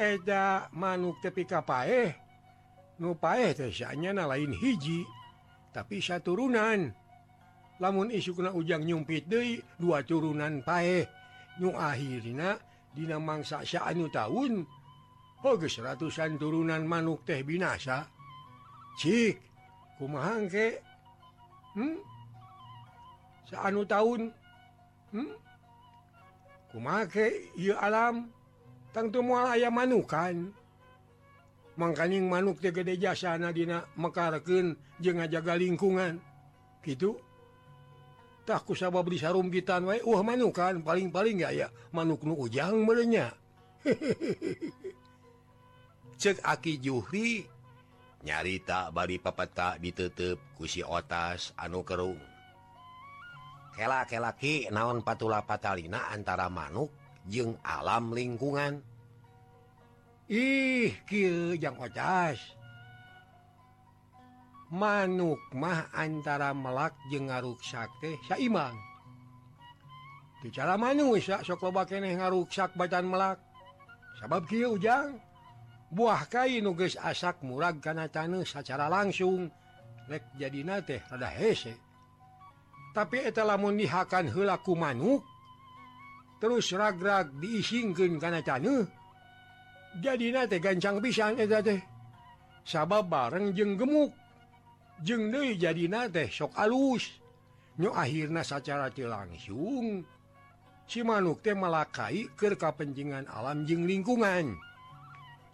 eta manuk tepika pae. Nupaenya na lain hiji tapi satu turunan. Lamun isu kena ujang nyumpit De dua turunan pae. Dina mangsa anu tahun Hogus ratusan turunan manuk teh binasa. Cik kumahangke hmm? saanu tahun hmm? kumake alam? tentu mual aya manukan mangkaning manuk tegede jasana dina mekarken je ngajaga lingkungan. Gitutahku sabab beli sarum gitan wa uh manukan paling-paling nggak ya manuk nu ujang merenya cek aki Juhri nyarita bari papata ditutup kusi otas anu kerung. Kelak-kelaki naon patula patalina antara manuk? jeung alam lingkungan. Ih manuk mah antara melak je ngaruksak teh Saimang. Bicara manusia sokobaeh ngaruksak badan melak. Sabab Ky ujang buah kain nuges asak murag karena tan secara langsung lek jadi teh ada hese. Tapi eteta lamun dihakan helaku manuk terus ragrag diisingkan karena can jadi na gancang pisan teh. Sabab bareng jeng gemuk. Jeng de jadi nate sok alus. Nyo akhirnya secara langsung si manuk teh malakai kerka penjingan alam jeng lingkungan.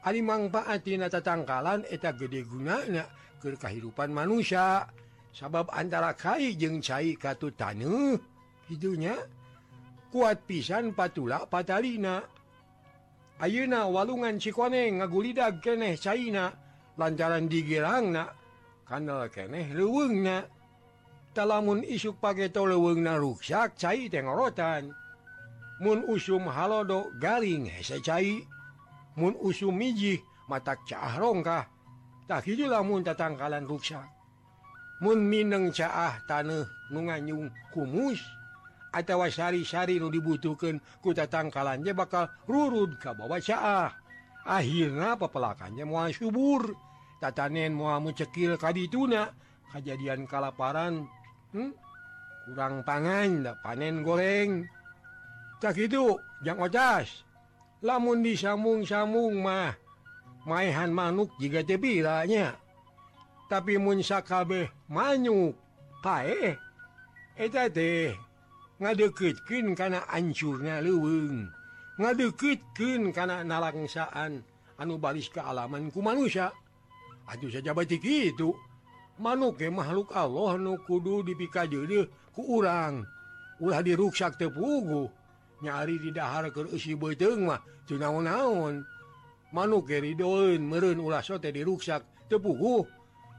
Ali mangfaatina tatangkalan eta gede gunanya ke kehidupan manusia. Sabab antara kai jeng cai katu tanah hidupnya kuat pisan patula Patalina. Ayeuna walungan Cikoneng ngagulidag keneh China lantaran digirangna kanal keneh leuweungna talamun isuk pageto lewengna ruksak cai tenggorotan Mun usum halodo garing hese cai. Mun usum mijih matak caah rongkah. Tak hijulah lamun tatangkalan ruksak. Mun mineng caah tanah nunganyung kumus. atautawa sari-sari nu dibutuhkan kuta tangkalannya bakal rurud ka bawa syah. Akhirnya pepelakannya mua subur. Tatanen muamu cekil kadi tuna kejadian kalaparan hmm? kurang pangan panen goreng. Tak itu jangan ocas lamun disambung-sambung mah mainhan manuk jika tepilanya tapi munsakabeh manyuk pae eta teh ngadeketkin karena ancurnya leweng ngadeketkin karena nalangsaan anu balis kealaman ku manusia Aduh saja batik itu manuk ke makhluk Allah nu kudu dipika jede ku urang ulah diruksak tepugu nyari di dahar ke usi beteng mah teu naon-naon manuk ke ridoeun meureun ulah sote diruksak tepugu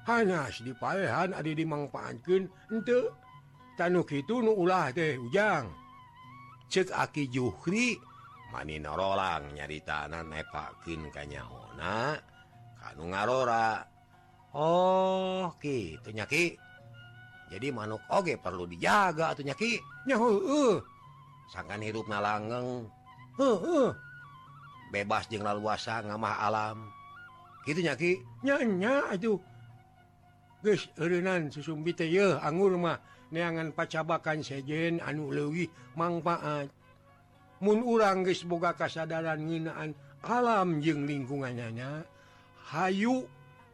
hanas dipaehan adi dimangpaatkeun henteu tanuk itu ulah deh ujang. Cet aki Juhri nyari tanah nepakin kanyahona kanu ngarora. Oh gitunyaki jadi manuk oge perlu dijaga ataunyakitnya uh. sangkan hidup nalangeng uh, uh. bebas jeng laluasa ngamah alam. Gitunyaki nyanya aduh guys urinan susumbite ye anggur mah. neangan pacabakan sejen anu lewih manfaat ah, Mun urang guys boga kasadaran nginaan alam jeung lingkungannya. Hayu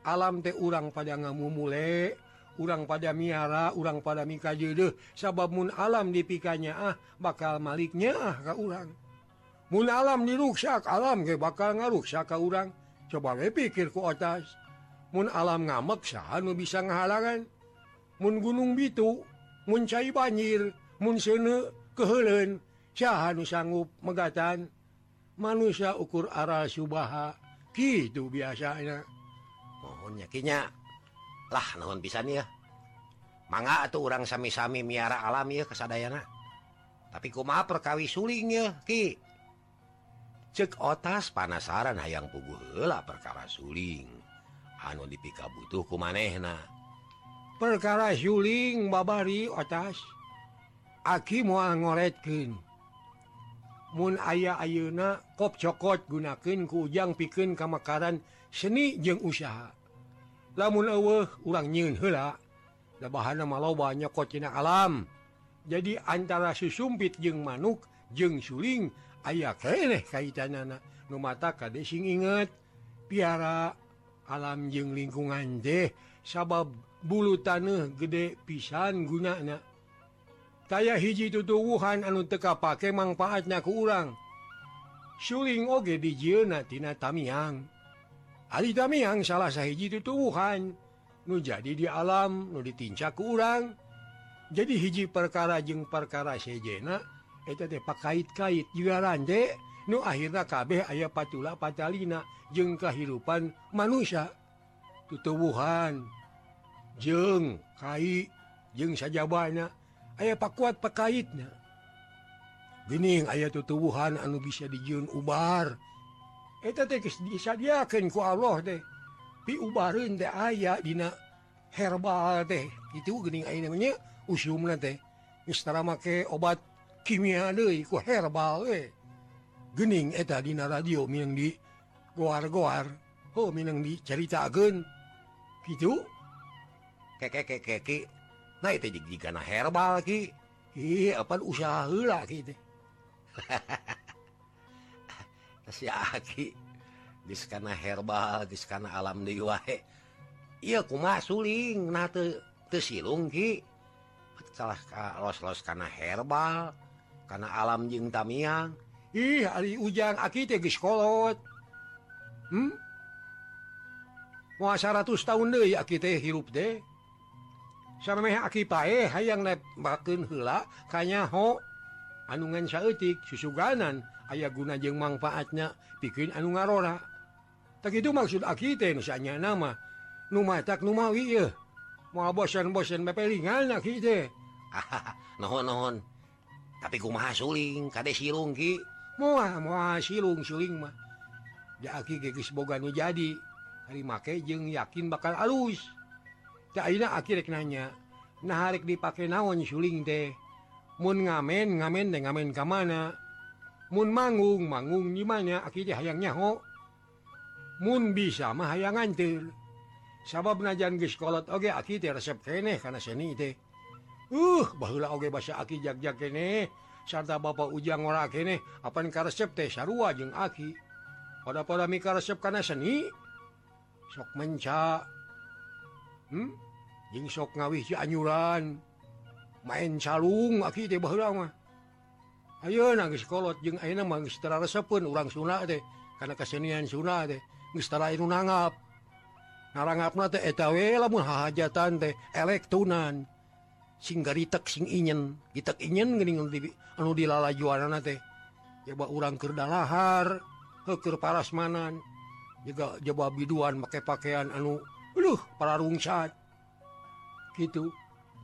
alam teh urang pada ngamu mule urang pada miara urang pada mika jede sabab Mun alam dipikanya ah bakal maliknya ah ka urang. Mun alam diruksak alam ge bakal ngaruksak ka urang. Coba we pikir ku atas Mun alam ngamek sah nu bisa ngahalangan? Mun gunung bitu muncai banjir munsene kehelen. Syahanu sanggup megatan. Manusia ukur arah Subaha gitu biasanya. Mohon yakinnya. Lah naon pisan ya? Manga atau orang sami-sami miara alam ya kesadayana. Tapi kuma perkawi sulingnya Ki? Cek otas panasaran hayang pugu hela perkara suling. Anu dipika butuh kumanehna. perkara Yuling babari atas. Aki mual ngoretkin. Mun aya ayeuna kop cokot gunakan ku ujang piken kamakaran seni jeung usaha. Lamun eueuh urang nyeun heula da bahana maloba nyokot cina alam. Jadi antara susumpit jeung manuk jeung suling aya keneh kaitanana. Nu mata kade sing inget piara alam jeung lingkungan deh sabab bulu tanah gede pisan gunanya. Kayak hiji tutuwuhan anu teka pakai manfaatnya ke urang. Suling oge dijenatina tamiang. Ali tamiang salah sahiji tutuwuhan. Nu jadi di alam nu ditinca ke urang. Jadi hiji perkara jeng perkara sejena eta teh kait-kait juga rande. Nu akhirnya kabeh ayah patula patalina jeng kehidupan manusia. Tutuwuhan. jeng Kai. Jeng saja banyak. Ayaah pak kuat pekaitnya Gening ayat tutubuhan anu bisa dijun ubar. Disadiakanku Allah deh piubarin teh aya dina herbal teh. Itu gening namanya usum teh. Make obat kimia deui ku herbal we. Gening eta dina radio minang di goar-goar. Oh minang dicaritakeun gitu. kekekeki nah itu jika nah herbal ki. Iya apa usaha lah gitu si aki dis kana herbal dis kana alam deui wae. Iya kumaha suling nah teu teu silung ki. Salah ka los-los kana herbal kana alam jeung tamiang. Ih ari ujang aki teh geus kolot. Hmm? Muasa ratus tahun deui aki teh hirup deh pae hayang bakken hela kanyaho anungan sayatik susuganan. Ayaah guna jeng manfaatnya. Bikin anu ngarora tak itu maksud akite misalnya nama. Numa tak Numawi mau bosen-bosen mepelingan Nohon-nohon. tapi ku ma suling kadek sirungki Moal moal silung suling mah. Ja geus boga nu jadi. Hari make jeng yakin bakal alus. akhirnya nanya nah hari dipakai naon suling deh Mu ngamen ngamen ngamen ke mana. Mu manggung manggung gimana akhirnya hayangnya ho Mu bisa mah hayang ngantil sabab najan ge sekolah oge aki resep keeh karena seni teh. Uh bahula oge bahasa aki jagjak keneh. Sarta bapak ujang ora keneh. Apan ka resep teh sarua jeung aki pada pada mika resep karena seni. Sok mencak hmm? Jing sok ngawih si anyuran main calung aki teh baheula mah ayeuna geus kolot jeung ayeuna mah geus tararesepeun urang Sunda teh kana kesenian Sunda teh geus tara inu nangap narangapna teh eta we lamun hajatan teh elektunan sing garitek sing inyen gitek inyen geuning anu dilalajuanana teh jaba urang keur dalahar keur parasmanan juga jaba biduan make pakaian anu Aduh para rungsat. Gitu.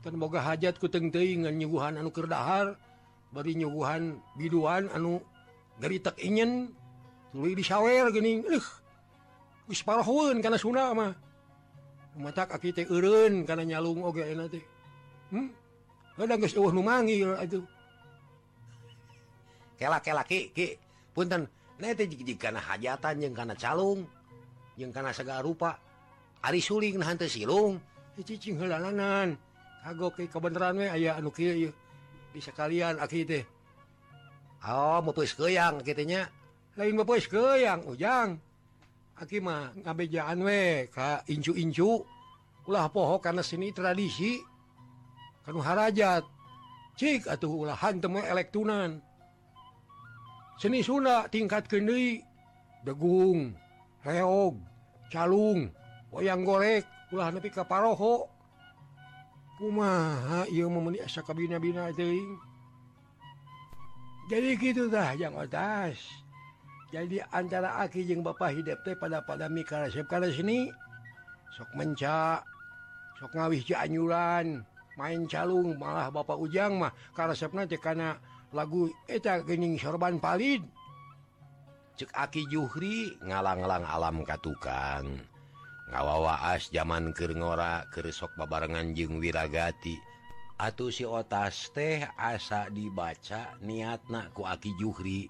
Dan moga hajat ku teuing nyuguhan anu kerdahar bari nyuguhan biduan anu geritak ingin tuluy disawer geuning. Eueuh geus parahoeun kana Sunda mah. Matak aki teh eureun kana nyalung oge enak teh. Hmm? Ada geus eueuh nu manggil atuh. Kelak kelak ki ki. Punten nete jika kana hajatan jeung kana calung jeung kana segala rupa. Ari suling hantu silung. Eh, Cicinglanan kagok kebenaran aya anu bisa kalian aki teh. Oh keuyang kitu nya. lain mau keuyang, ujang. Aki mah ngabejaan we ka incu-incu. Ulah poho karena sini tradisi. Kanu harajat. Cik atuh ulahan temu elektunan. Seni Sunda tingkat kendui degung reog calung. wayang goreng ulah nepi ka paroho. Kumaha ieu memeni asa kabina-bina teuing. Jadi gitu dah yang atas jadi antara aki jeung bapak hidup teh pada pada mikaresep kana sini sok menca sok ngawih cianjuran main calung malah bapak ujang mah karesepna teh kana lagu eta gening sorban palid. Cek aki Juhri ngalang-alang alam katukang tukang ngawawaas zaman kengora keresok babarengan jeung wiragati. Atuh si otas teh asa dibaca niatna ku aki Juhri.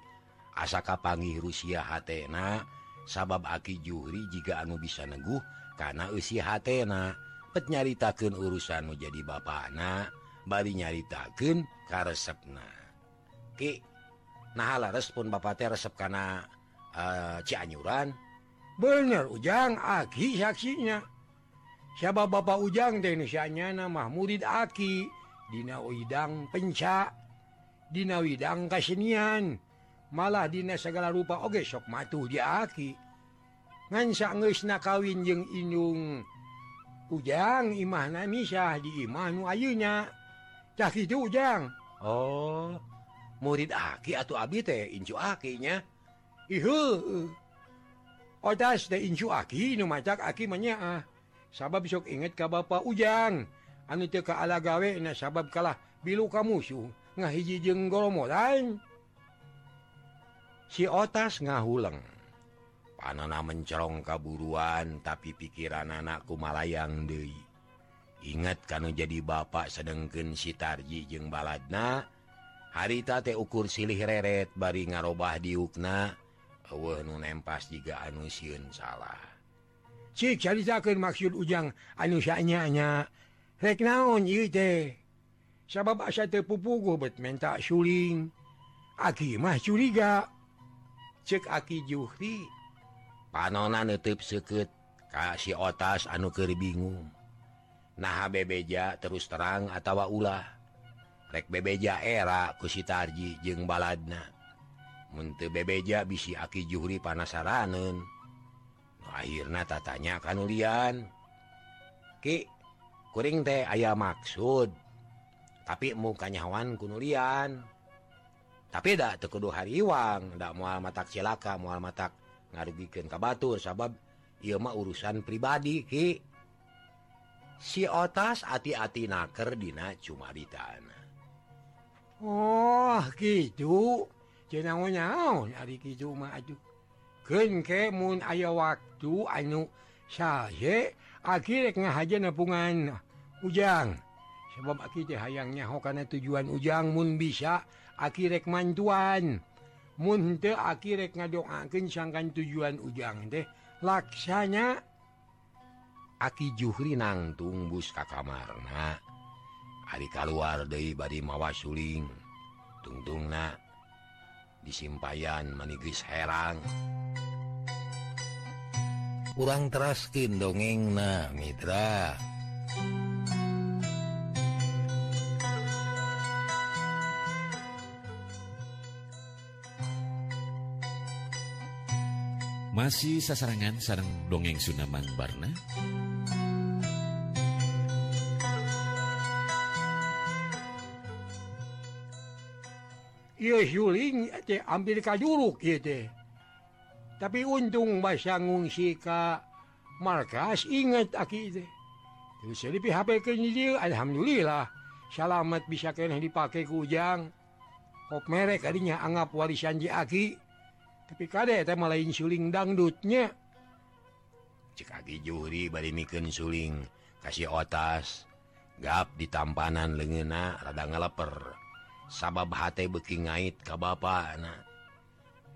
Asa kapangi Rusia hatena sabab aki Juhri jika anu bisa neguh karena usia hatna petnyaritakan urusan menjadi jadi anak bari nyaritakan karesepna. Ki nah lares pun bapak teh resep karena uh, eh, Cianyuran. bener ujang Aki saksinya. Siapa Bapak ujang Indonesia-nya nama murid Aki. Dina Widang penca. Dina Widang kasenian. Malah Dina segala rupa Oge sok matu dia Aki. Ngansanna kawin jeung Inung. Ujang Imahna misah di Imanu Ayunya cah itu ujang. Oh murid Aki atau Abi teh incu akinya Ihu eh. Odas oh, Inju Aki macak Aki menyaah sabab besok inget ka Bapak ujang. Anu teka ala gawe na sabab kalah bilu kamu musuh ngahiji jeng golomo lain si otas ngahuleng. Panana mencerong kaburuan tapi pikiran anakku malayang Dewi ingat kan jadi bapak sedengken sitarji jeng baladna harita teh ukur silih reret bari ngarobah diukna. nempas juga anu siun salah. Cikitakan maksud ujang anusanyanya rek naon sabab asa terpupu bet minta suling. Aki mah curiga. Cek aki juhri. Panonan nutup seket kasih otas anu keur bingung. Nah bebeja terus terang atawa ulah. Rek bebeja era kusitarji jeung baladna. mente bebeja bisi aki Juhri panasaranen. Akhirnya tatanya kanulian Ki kuring teh ayah maksud. Tapi mukanyawan kunulian tapi dak tekudu hariwang ndak mual matak celaka mual matak ngarugikan kabatur sabab ieu mah urusan pribadi Ki. Si otas hati-hati naker dina cuma di tanah Oh gitu. naon kemun aya waktu anu syahe akhirnya ngahaja nepungan ujang sebab aki hayangnya hokana tujuan ujang Mun bisa akirek mantuan munte akirek ngadoakeun sangkan tujuan ujang deh laksanya aki Juhri nang bus ka kamarna hari keluar dari bari mawa suling tungtung na. disimpayan manigis herang. Kurang teraskin dongeng nah Mitra. Masih sasarangan sarang dongeng Sunaman Barna? Amerika juruk gitu tapi untung bahasa ngungsi Ka markas ingat aki Alhamdulillah salamet bisa ke dipakai kujang kok merek tadinya anggap warisan aki. Tapi kadek tema lain suling dangdutnya. Cekaki juri bari miken suling kasih otas. Gap di tampanan lengena rada ngeleper sabab hati beki ngait ka ba anak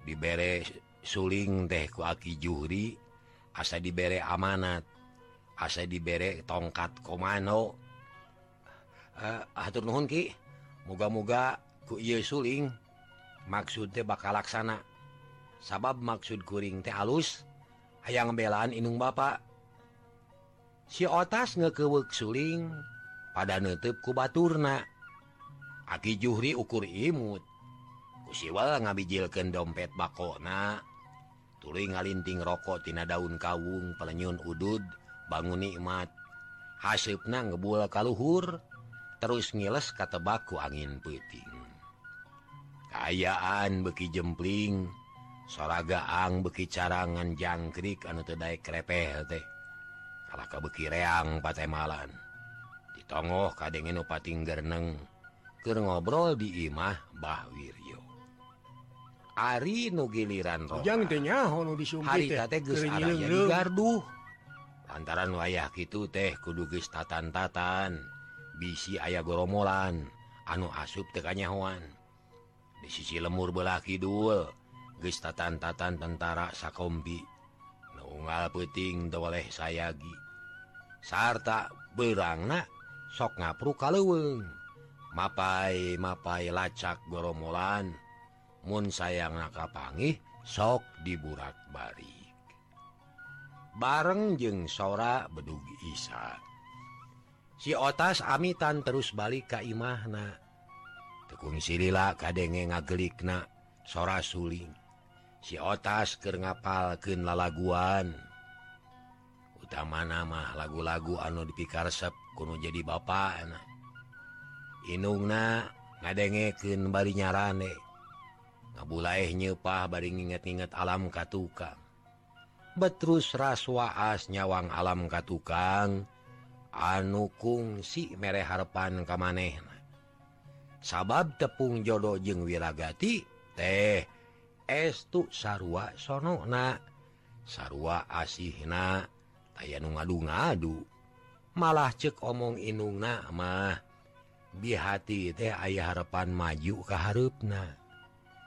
diberre suling teh kuaki juri asa diberre amanat asa diberre tongkat komano. Uh, atur nuhun Ki muga-moga ku suling maksud teh bakal laksana. Sabab maksud kuring teh alus hayang belaan inung bapak si otas ngekewek suling pada nutup ku Baturna. Aki Juhri ukur imut. Usiwala ngabijilkeun dompet bakona. Tuli ngalinting rokoktina daun kawung pelenyun udud bangun nikmat. Hasibna ngebul kalluhur terus ngiles kata baku angin puting Kaayaan beki jempling soragaang beki carangan jangkrik anu tedai krepe teh. Kalaka beki reang patemalan ditongoh kadengin upati gerneng ke ngobrol di Imah Bah Wiryo Ari nu giliran digarduh. Lantaran wayah kitu teh kudugis tatantatan. Bisi ayah goromolan. Anu asup tekanyawan di sisi lemur belah Kidul gestatantatan tentara sakombi. Nunggal peting doleh sayagi. Sarta berangna sok ngapru kaleweng mapai mapai lacak goromolan Mun sayang nakapangih sok diburak bari bareng jeung sora bedugi Isa. Si otas amitan terus balik ka imahna. Tekung silila kadenge ngagelikna sora suling. Si otas keur ngapalkeun lalaguan. Utama nama lagu-lagu anu dipikarsep kuno jadi bapak anak Inungna ngadengeken bari nyarane. Ngabulaih nyepah bari nginget-inget alam katukang. Betrus raswaas nyawang alam katukang anukung si mere harepan kamanehna. Sabab tepung jodoh jeung wirragati teh estu sarwa sonona sarwa asihna aya nu ngadu-ngadu. Malah cek omong inung namah bihati teh ayah harepan maju ke harupna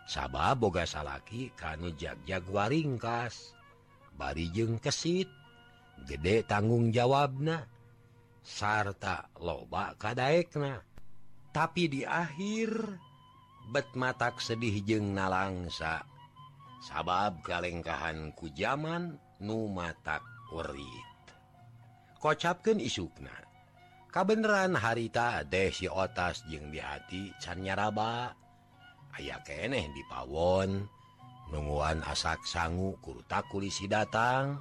sabab boga salaki kanu jagjag waringkas barijeng kesit gede tanggung jawabna sarta loba kadaekna. Tapi di akhir bet matak sedih jeng nalangsa. Sabab kalengkahan ku zaman nu matak werit kocapkan isukna. kabeneran harita deh si otas jeung di hati canyaraba aya keeh di pawon. Nungguan asak sanggu kurtakulisi datang.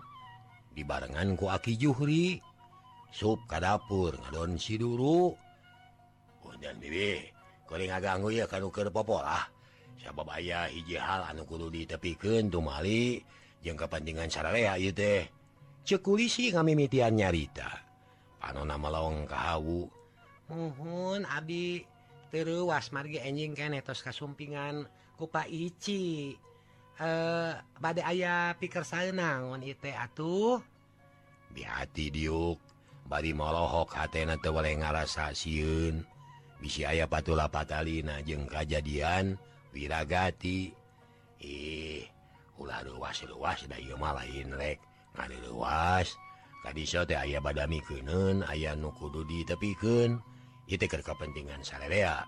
Dibarenngan ku aki Juhri. Sub ka dapur ngadon siduru ganggu ya kalah sabab aya hiji hal anu kudu ditepiken tumali jeung kepentingan sararea teh. Cekulisi kami mitian nyarita. anu nama lawang kawu muhun Abi. Terus margi enjing kenetos kasumpingan. Kupa Ici. Eh badai ayah pikir saya nangon ite atuh. Bihati diuk. Bari molohok hatena teu boleh ngarasa sieun. Bisi aya patula patalina jeung kajadian wiragati. Ih ulah luas luas da ieu mah lain rek. Ngari luas tadi aya badami keun aya nukudu ditepiken ituker kepentingan sarerea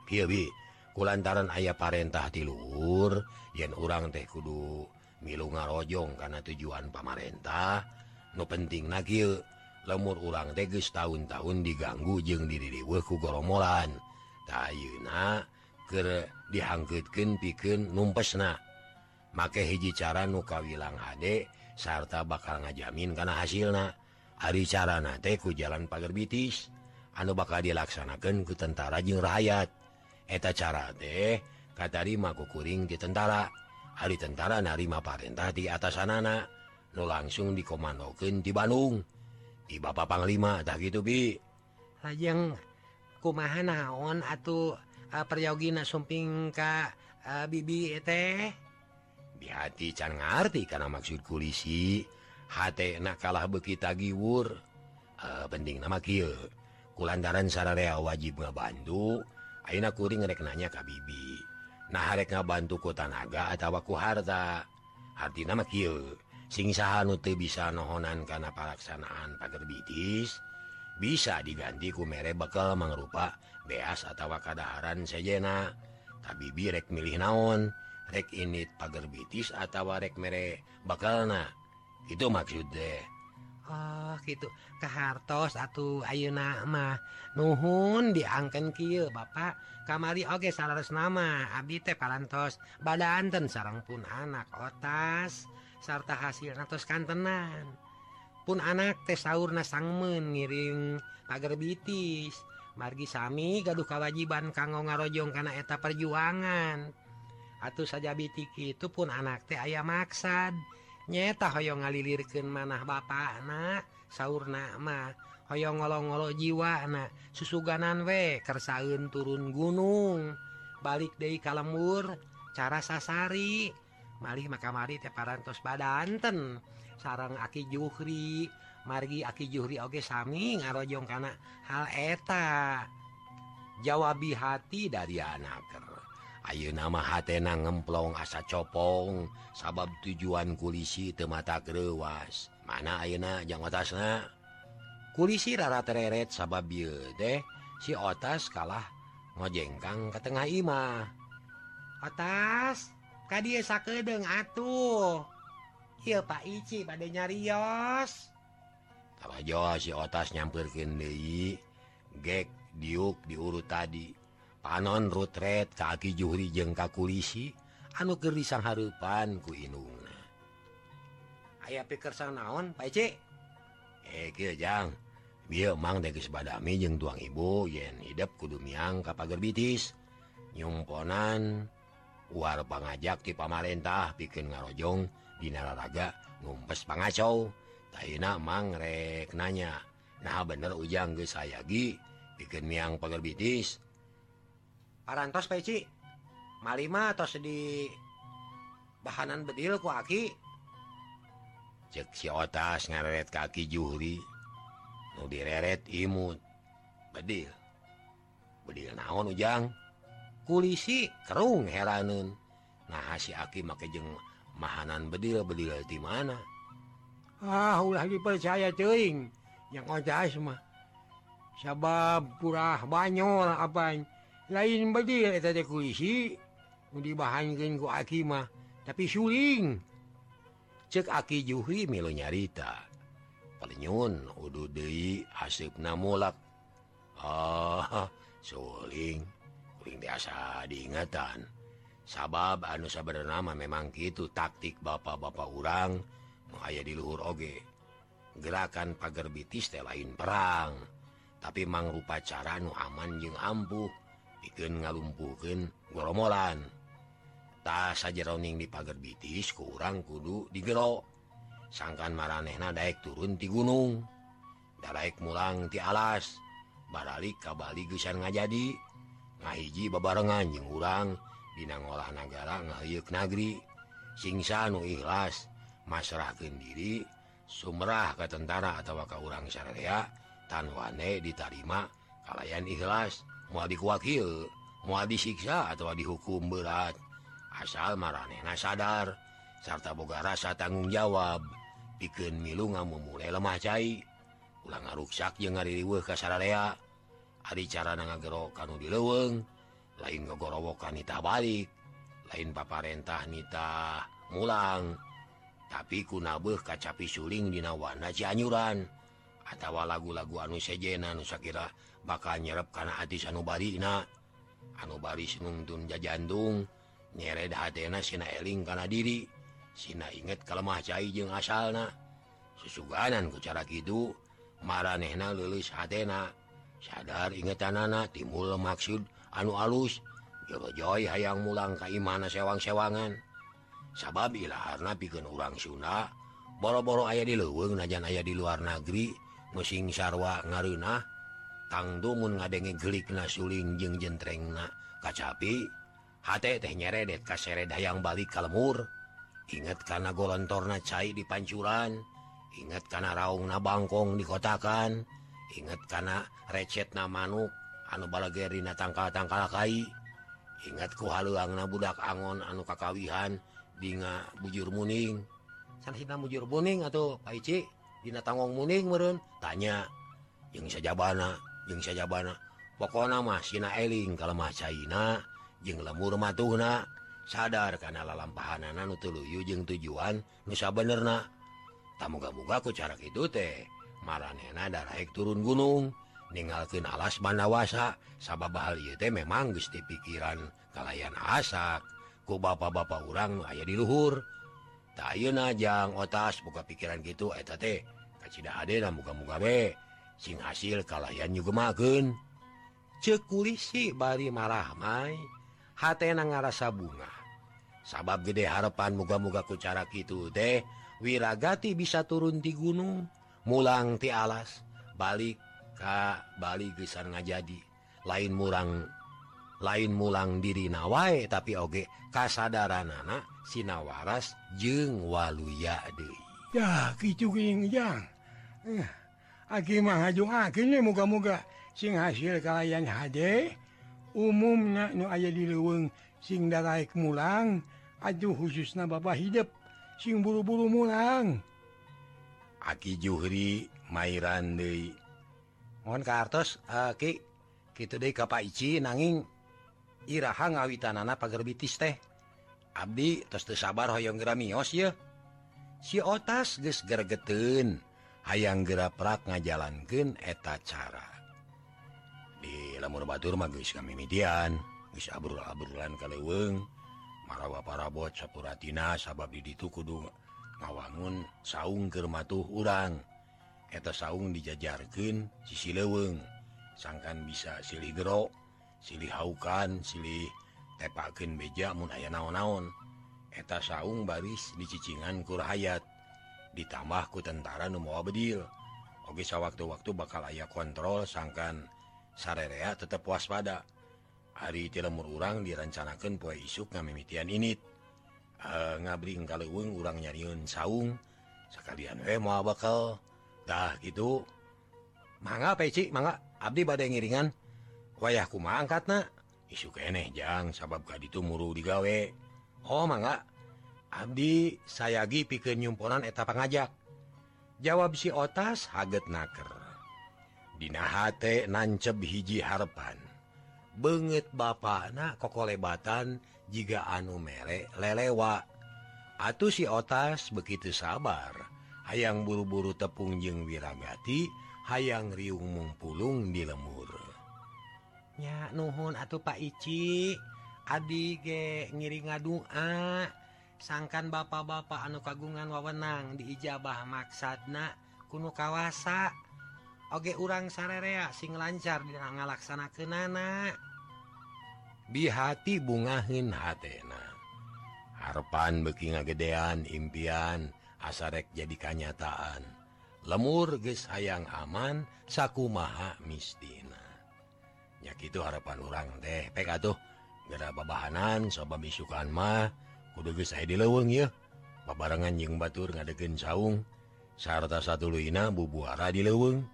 kulantaran ayah parentah tiluhur yen urang teh kudu milu ngarojong karena tujuan pamarentah. Nu penting nagil lemur urang teges tahun-tahun diganggu jeng diriweku goromolan tayuna ke dihangkutken piken numpesna. Make hiji cara nukawilang hadek sarta bakal ngajamin karena hasilna. hari carana ku jalan pagar bitis. Anu bakal dilaksanakan ke tentara Jing rakyat. Eta cara teh katamaku kuring di tentara. Hari tentara narima Partah di atas anana lo langsung dikomandoken di Bandung. Di Bapak Panglima tak gitu bi. Lajeng kumaha naon atau uh, eh, peryaogina sumping Ka uh, Bibi teh? Dihati can ngerti karena maksud kulisi. Hna kalah bekita giwur. Eh, uh, penting nama Ki kulantaran sararea wajib ngabantu. Aina kuring Ka Bibi. Nah harek ngabantu ku tanaga atauku harta. Hati nama singsahan Nute bisa nohonan karena pelaksanaan pagar bitis bisa diganti ku mere bekal mengerupa beas atau keadaran sejena. Tapi rek milih naon? Rek ini pagar bitis atau warek mere bakal nah itu maksud deh Oh gitu. Ke hartos atau Ayeunamah nuhun diangkan Ky Bapak. Kamari Oke salah nama. Abi teh parantos. Badanten sarang pun anak otas. Sarta hasil ratus kantenan. Pun anak teh sahur nasangmen ngiring pagar bitis. Margi Sami gaduh kewajiban kanggo ngarojong karena eta perjuangan. Atau saja bitiki itu pun anak teh ayam maksad. nyeta Hoong ngalilirkan manah Bapak anak sauur nama Hoong ngolong-ngolo jiwa anak susuganan we kersaun turun gunung. Balik De kalemur cara sasari. Malih makamari teparantos badanten. Sarang aki Juhri margi aki Juhri Oge Sami ngarojong karena hal eta. Jawabi hati dari anak. Ayu nama hatena ngemplong asa copong. Sabab tujuan kulisi temata krewas mana ayeuna jang otasna? Kulisi rara tereret sabab bieu teh si otas kalah ngojengkang ke tengah imah. Otas ka dieu sakedeung atuh. Ieu Pak Ici pada nyarios. Tawajo si otas nyampirkeun deui gek diuk diurut tadi. panon rutret kaki Juhri jeung kakulisi anu kerisang harepan ku inung aya pikir sang naon Pakjang eh, badami jeung tuang ibu yen hidup kudu miang bitis. Nyumponan war pengajak di pamarentah bikin ngarojong di nararaga ngumpes pangacau. Taina mangrek nanya nah bener ujang ge sayagi bikin miang pagar bitis. Arantos peci malima atau di bahanan bedil ku aki? Cek si otas ngareret kaki Juri nu direret imut. Bedil. Bedil naon ujang? Kulisi kerung heranun nah si aki make jeng mahanan bedil bedil di mana? Ah ulah dipercaya teuing. Yang otas mah. Sabab purah banyol apanya lain puisi dibahanku Akimah tapi suling cek aki Juhi milu nyarita. Pernyun Udu Dei asib namulak ah suling kuring biasa diingatan. Sabab anu sabar nama memang gitu taktik bapak-bapak urang. Aya di luhur oge. Gerakan pagar bitis teh lain perang. Tapi mangrupa cara nu aman jeung ampuh. bikin ngalumpukin goromolan tasa jeroning di pagar bitis kurang kudu digero sangkan maranehna Daek turun di gunung. Daek mulang ti alas. Baralik kabali gesan ngajadi. Ngahiji bebarengan jeng urang. Dina ngolah negara ngayuk nagri. Singsa nu ikhlas masrahkan diri sumrah ke tentara atau ke urang syariah tanwane ditarima kalayan ikhlas. mau dikuwakil mau disiksa atau dihukum berat. Asal marehna sadar sarta boga rasa tanggung jawab. Bikin milunga memulai lemah cair ulang ngaruksak je ngariwe kasarea hari cara nagero kanu dileweng. Lain ngegorowokan nita balik. Lain paparentah nita mulang. Tapi ku nabeh kacapi suling dina wana Cianyuran. Atawa lagu-lagu anu sejena Nusakira bakal nyerep karena hati sanubari na anubaris nungtun jajandung nyere hatna Sina eling karena diri. Sina inget kalemah cair jeung asalna. Sesuganan ke cara gitu marehna lulus hatna sadar ingetanana timbul maksud anu alus Jojoy hayang mulang Kaimana sewang-sewangan. Sabab ilaharna pikeun urang Sunda boro-boro ayah di leweng najan ayah di luar negeri musing sarwa ngarunah tangmun ngadenge gelik nasuling jeung jentreng na. Kacapi H teh nyeredet kaseret hayang balik ka lemur. Ingat karena golontorna cair di pancuran. Ingat karena raung na Bangkong dikotakan. Ingat karena recet na manuk anu balagerina tangka-tangkalakai ingatku haluang na budak Angon anu kakawihan dinga bujur muning. Sanhina mujur muning atau paici Dina tangong muning meren tanya. Yang sajabana jeung sajabana. Pokona mah Sina Eling kalemah China jeung lemur matuhna sadar karena lalampahanan tuluyu jeung tujuan nusa benerna tamuga-mugaku cara itu teh marana daraik turun gunung. Ninggalkeun alas bandawasa sabab hal ieu teh memang geus pikiran kalayan asak. Ku bapak-bapak nu aya di luhur. Tah ayeuna jang otas buka pikiran gitu eteta muka-muka be sing hasil kalayan jugagen cekulisi bari marahmai hatena ngarasa bunga. Sabab gede harapan muga-muga ku cara gitu teh wiragati bisa turun di gunung mulang ti alas balik Ka Bali gesar nga jadi lain murang lain mulang diri nawae tapi oge kasadaran anak Sinawaras jeng waluya de ya gitu genjang eh. aki mahaju akhirnya muka-muka sing hasil kalian HD umumnya nu aya di leweng sing daraik mulang aduh khususnya Bapak hidup. Sing buru-buru mulang. Aki Juhri Mairan deui. Mohon kartos Aki kitu deui ka Pak Ici nanging iraha ngawitanana pagerbitis teh. Abdi tos teu sabar hoyong geramios ya si otas geus gergeten hayang geraprak ngajalankan eta cara. Di lamur Batur magis kami geus bisa Abrulan kaleweng marawa para bot sapuratina sabab di ditu kudu ngawangun saung kermatuh urang. Eta saung dijajarkan sisi leweng sangkan bisa silih gero silih haukan silih tepakeun beja mun aya naon-naon. Eta saung baris dicicingan ku rahayat. ditambahku tentara Numoa Bedil. Ogesa waktu-waktu bakal aya kontrol sangkan sarerea tetap waspada. Hari tilemur urang direncanakan poe isuk ngamimitian init. Eh, e, ngabring kaleweng urang nyariun saung. Sekalian we mau bakal. Dah gitu. Mangga peci mangga. Abdi badai ngiringan wayahku kumaha angkatna? isu keneh jang. Sabab ka itu muru digawe. Oh mangga. Abdi sayagi pikir nyumponan eta pengajak jawab si otas haget naker. Dinahate nancep hiji harepan. Banget Bapak kokolebatan jika anu merek lelewa. Atuh si otas begitu sabar. Hayang buru-buru tepung jeng wiragati hayang riung mungpulung di lemur. Nya Nuhun atuh Pak Ici. Adi ge ngiring ngadua sangkan bapak-bapak anu kagungan wawenang diijabah maksadna kuno kawasa. Oge urang sarerea sing lancar di ngalaksana kenana di hati bungahin hatena. Harpan beki ngagedean impian asarek jadi kanyataan lemur ges hayang aman saku maha mistina nyakitu harapan urang teh pek atuh gerababaanan soba bisukan mah saya dileweng ya Babarengan jeung Batur ngadeken saung sarta satu Luina bubuara dileweng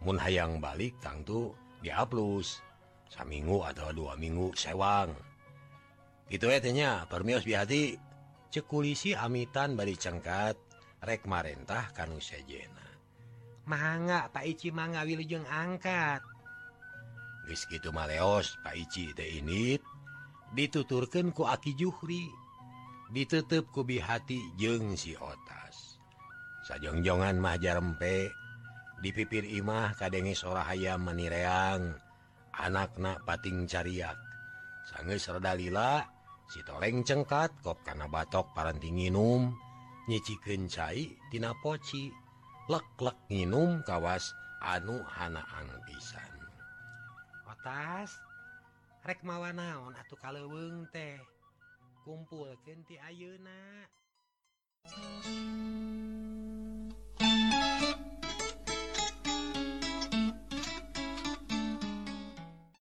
Mu hayang balik tangtu diaplus. Saminggu atau dua minggu sewang. Itu etnya permios bihati cekulisi amitan bari cengkat. Rek marentah kanu sejena. Manga Pak Ici manga Wilujeng angkat. Geus gitu maleos Pak Ici teh ini dituturkan ku Aki Juhri. ditutup kubi hati jeng si otas. Sajongjongan jarempe. Rempe dipipir Imah kadenge sora ayam menireang anakna pating cariak. Sanggeus rada lila si toleng cengkat kop karena batok paranti nginum. Nyicikeun cai tina poci. Lek-lek nginum kawas anu hanaan pisan. Otas rek mawa naon atuh kaleuweung teh? dikumpulkan ti Ayeuna.